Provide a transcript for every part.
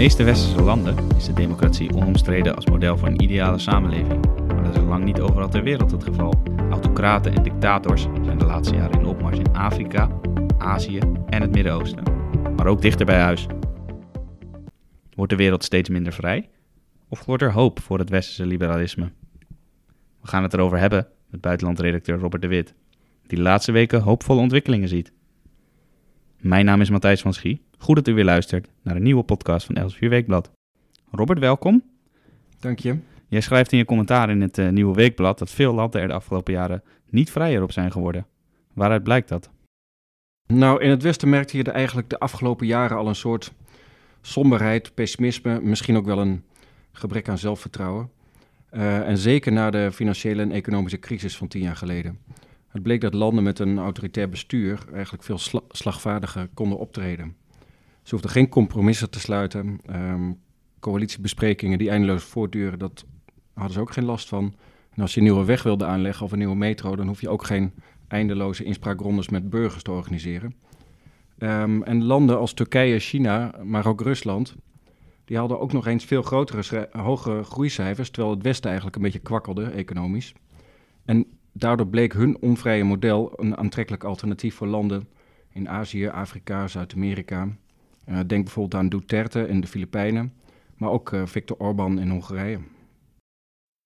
meeste westerse landen is de democratie onomstreden als model voor een ideale samenleving. Maar dat is lang niet overal ter wereld het geval. Autocraten en dictators zijn de laatste jaren in opmars in Afrika, Azië en het Midden-Oosten. Maar ook dichter bij huis. Wordt de wereld steeds minder vrij? Of wordt er hoop voor het westerse liberalisme? We gaan het erover hebben met buitenlandredacteur Robert de Wit, die de laatste weken hoopvolle ontwikkelingen ziet. Mijn naam is Matthijs van Schie. Goed dat u weer luistert naar een nieuwe podcast van Elsevier Weekblad. Robert, welkom. Dank je. Jij schrijft in je commentaar in het uh, Nieuwe Weekblad dat veel landen er de afgelopen jaren niet vrijer op zijn geworden. Waaruit blijkt dat? Nou, in het Westen merkte je eigenlijk de afgelopen jaren al een soort somberheid, pessimisme, misschien ook wel een gebrek aan zelfvertrouwen. Uh, en zeker na de financiële en economische crisis van tien jaar geleden. Het bleek dat landen met een autoritair bestuur eigenlijk veel sla slagvaardiger konden optreden. Ze hoefden geen compromissen te sluiten. Um, coalitiebesprekingen die eindeloos voortduren, dat hadden ze ook geen last van. En als je een nieuwe weg wilde aanleggen of een nieuwe metro, dan hoef je ook geen eindeloze inspraakrondes met burgers te organiseren. Um, en landen als Turkije, China, maar ook Rusland, die hadden ook nog eens veel grotere, hogere groeicijfers, terwijl het Westen eigenlijk een beetje kwakkelde economisch. En daardoor bleek hun onvrije model een aantrekkelijk alternatief voor landen in Azië, Afrika, Zuid-Amerika. Uh, denk bijvoorbeeld aan Duterte in de Filipijnen, maar ook uh, Viktor Orban in Hongarije.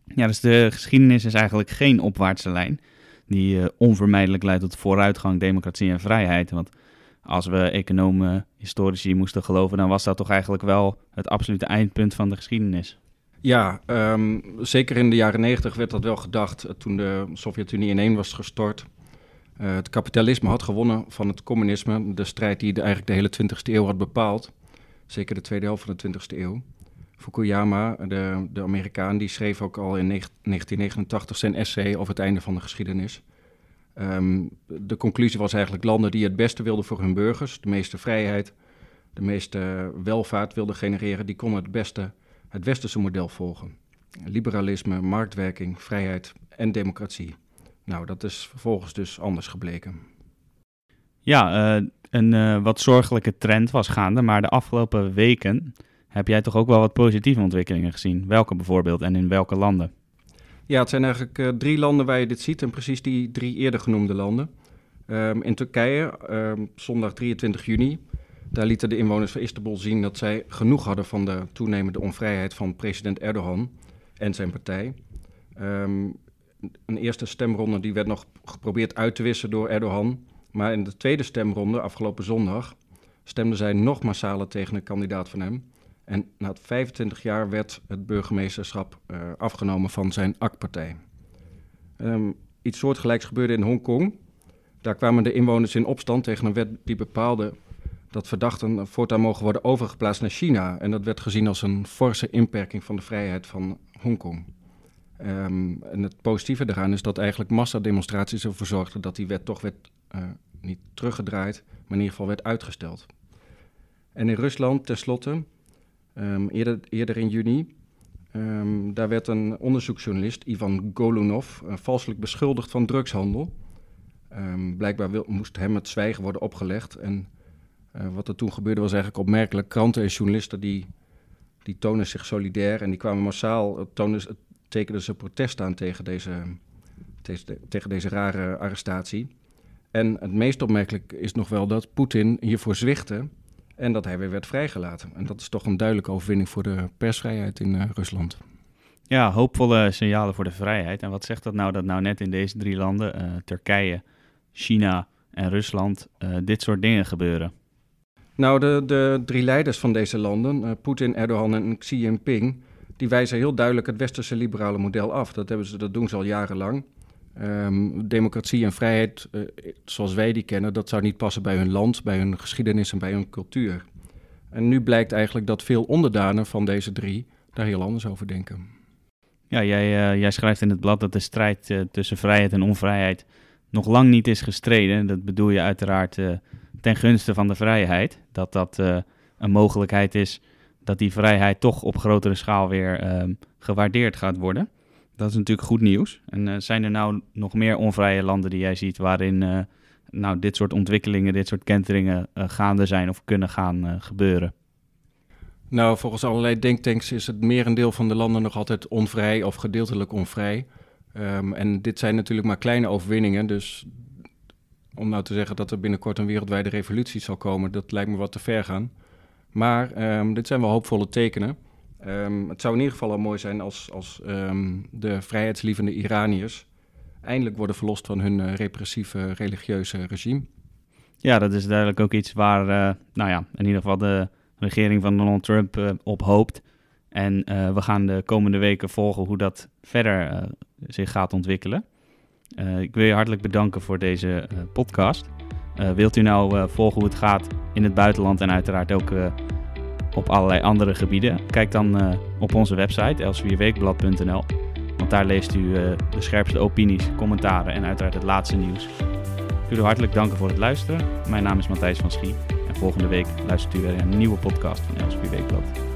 Ja, dus de geschiedenis is eigenlijk geen opwaartse lijn die uh, onvermijdelijk leidt tot vooruitgang, democratie en vrijheid. Want als we economen, historici moesten geloven, dan was dat toch eigenlijk wel het absolute eindpunt van de geschiedenis. Ja, um, zeker in de jaren negentig werd dat wel gedacht toen de Sovjet-Unie ineen was gestort. Uh, het kapitalisme had gewonnen van het communisme, de strijd die de, eigenlijk de hele 20e eeuw had bepaald. Zeker de tweede helft van de 20e eeuw. Fukuyama, de, de Amerikaan, die schreef ook al in 1989 zijn essay over het einde van de geschiedenis. Um, de conclusie was eigenlijk landen die het beste wilden voor hun burgers, de meeste vrijheid, de meeste welvaart wilden genereren, die konden het beste het westerse model volgen. Liberalisme, marktwerking, vrijheid en democratie. Nou, dat is vervolgens dus anders gebleken. Ja, uh, een uh, wat zorgelijke trend was gaande, maar de afgelopen weken heb jij toch ook wel wat positieve ontwikkelingen gezien? Welke bijvoorbeeld en in welke landen? Ja, het zijn eigenlijk uh, drie landen waar je dit ziet en precies die drie eerder genoemde landen. Um, in Turkije, um, zondag 23 juni, daar lieten de inwoners van Istanbul zien dat zij genoeg hadden van de toenemende onvrijheid van president Erdogan en zijn partij. Um, een eerste stemronde die werd nog geprobeerd uit te wissen door Erdogan. Maar in de tweede stemronde, afgelopen zondag, stemden zij nog massaler tegen een kandidaat van hem. En na 25 jaar werd het burgemeesterschap uh, afgenomen van zijn AK-partij. Um, iets soortgelijks gebeurde in Hongkong. Daar kwamen de inwoners in opstand tegen een wet die bepaalde dat verdachten voortaan mogen worden overgeplaatst naar China. En dat werd gezien als een forse inperking van de vrijheid van Hongkong. Um, en het positieve daaraan is dat eigenlijk massademonstraties ervoor zorgden dat die wet toch werd uh, niet teruggedraaid, maar in ieder geval werd uitgesteld. En in Rusland, tenslotte, um, eerder, eerder in juni, um, daar werd een onderzoeksjournalist, Ivan Golunov, uh, valselijk beschuldigd van drugshandel. blijkbaar moest hem het zwijgen worden opgelegd. En wat er toen gebeurde was eigenlijk opmerkelijk. Kranten en journalisten die, die tonen zich solidair en die kwamen massaal, tonen, tekenden ze protest aan tegen deze, tegen deze rare arrestatie. En het meest opmerkelijk is nog wel dat Poetin hiervoor zwichtte en dat hij weer werd vrijgelaten. En dat is toch een duidelijke overwinning voor de persvrijheid in uh, Rusland. Ja, hoopvolle signalen voor de vrijheid. En wat zegt dat nou dat nou net in deze drie landen, Turkije, China en Rusland, dit soort dingen gebeuren? Nou, de, de drie leiders van deze landen, Poetin, Erdogan en Xi Jinping, die wijzen heel duidelijk het westerse liberale model af. Dat, hebben ze, dat doen ze al jarenlang. Um, democratie en vrijheid, uh, zoals wij die kennen, dat zou niet passen bij hun land, bij hun geschiedenis en bij hun cultuur. En nu blijkt eigenlijk dat veel onderdanen van deze drie daar heel anders over denken. Ja, jij, uh, jij schrijft in het blad dat de strijd tussen vrijheid en onvrijheid nog lang niet is gestreden. Dat bedoel je uiteraard ten gunste van de vrijheid. Dat dat een mogelijkheid is dat die vrijheid toch op grotere schaal weer um, gewaardeerd gaat worden. Dat is natuurlijk goed nieuws. En uh, zijn er nou nog meer onvrije landen die jij ziet waarin uh, nou, dit soort ontwikkelingen, dit soort kenteringen gaande zijn of kunnen gaan gebeuren? Nou, volgens allerlei denktanks is het merendeel van de landen nog altijd onvrij of gedeeltelijk onvrij. Ehm, en dit zijn natuurlijk maar kleine overwinningen, dus om nou te zeggen dat er binnenkort een wereldwijde revolutie zal komen, dat lijkt me wat te ver gaan. Maar ehm, dit zijn wel hoopvolle tekenen. Ehm, het zou in ieder geval al mooi zijn als, als de vrijheidslievende Iraniërs eindelijk worden verlost van hun uh, repressieve religieuze regime. Ja, dat is duidelijk ook iets waar, uh, nou ja, in ieder geval de regering van Donald Trump uh, op hoopt. En we gaan de komende weken volgen hoe dat verder zich gaat ontwikkelen. Ik wil je hartelijk bedanken voor deze podcast. wilt u nou volgen hoe het gaat in het buitenland en uiteraard ook op allerlei andere gebieden? Kijk dan op onze website elsevierweekblad.nl. Want daar leest u de scherpste opinies, commentaren en uiteraard het laatste nieuws. Ik wil u hartelijk danken voor het luisteren. Mijn naam is Matthijs van Schie en volgende week luistert u weer een nieuwe podcast van Elsevier Weekblad.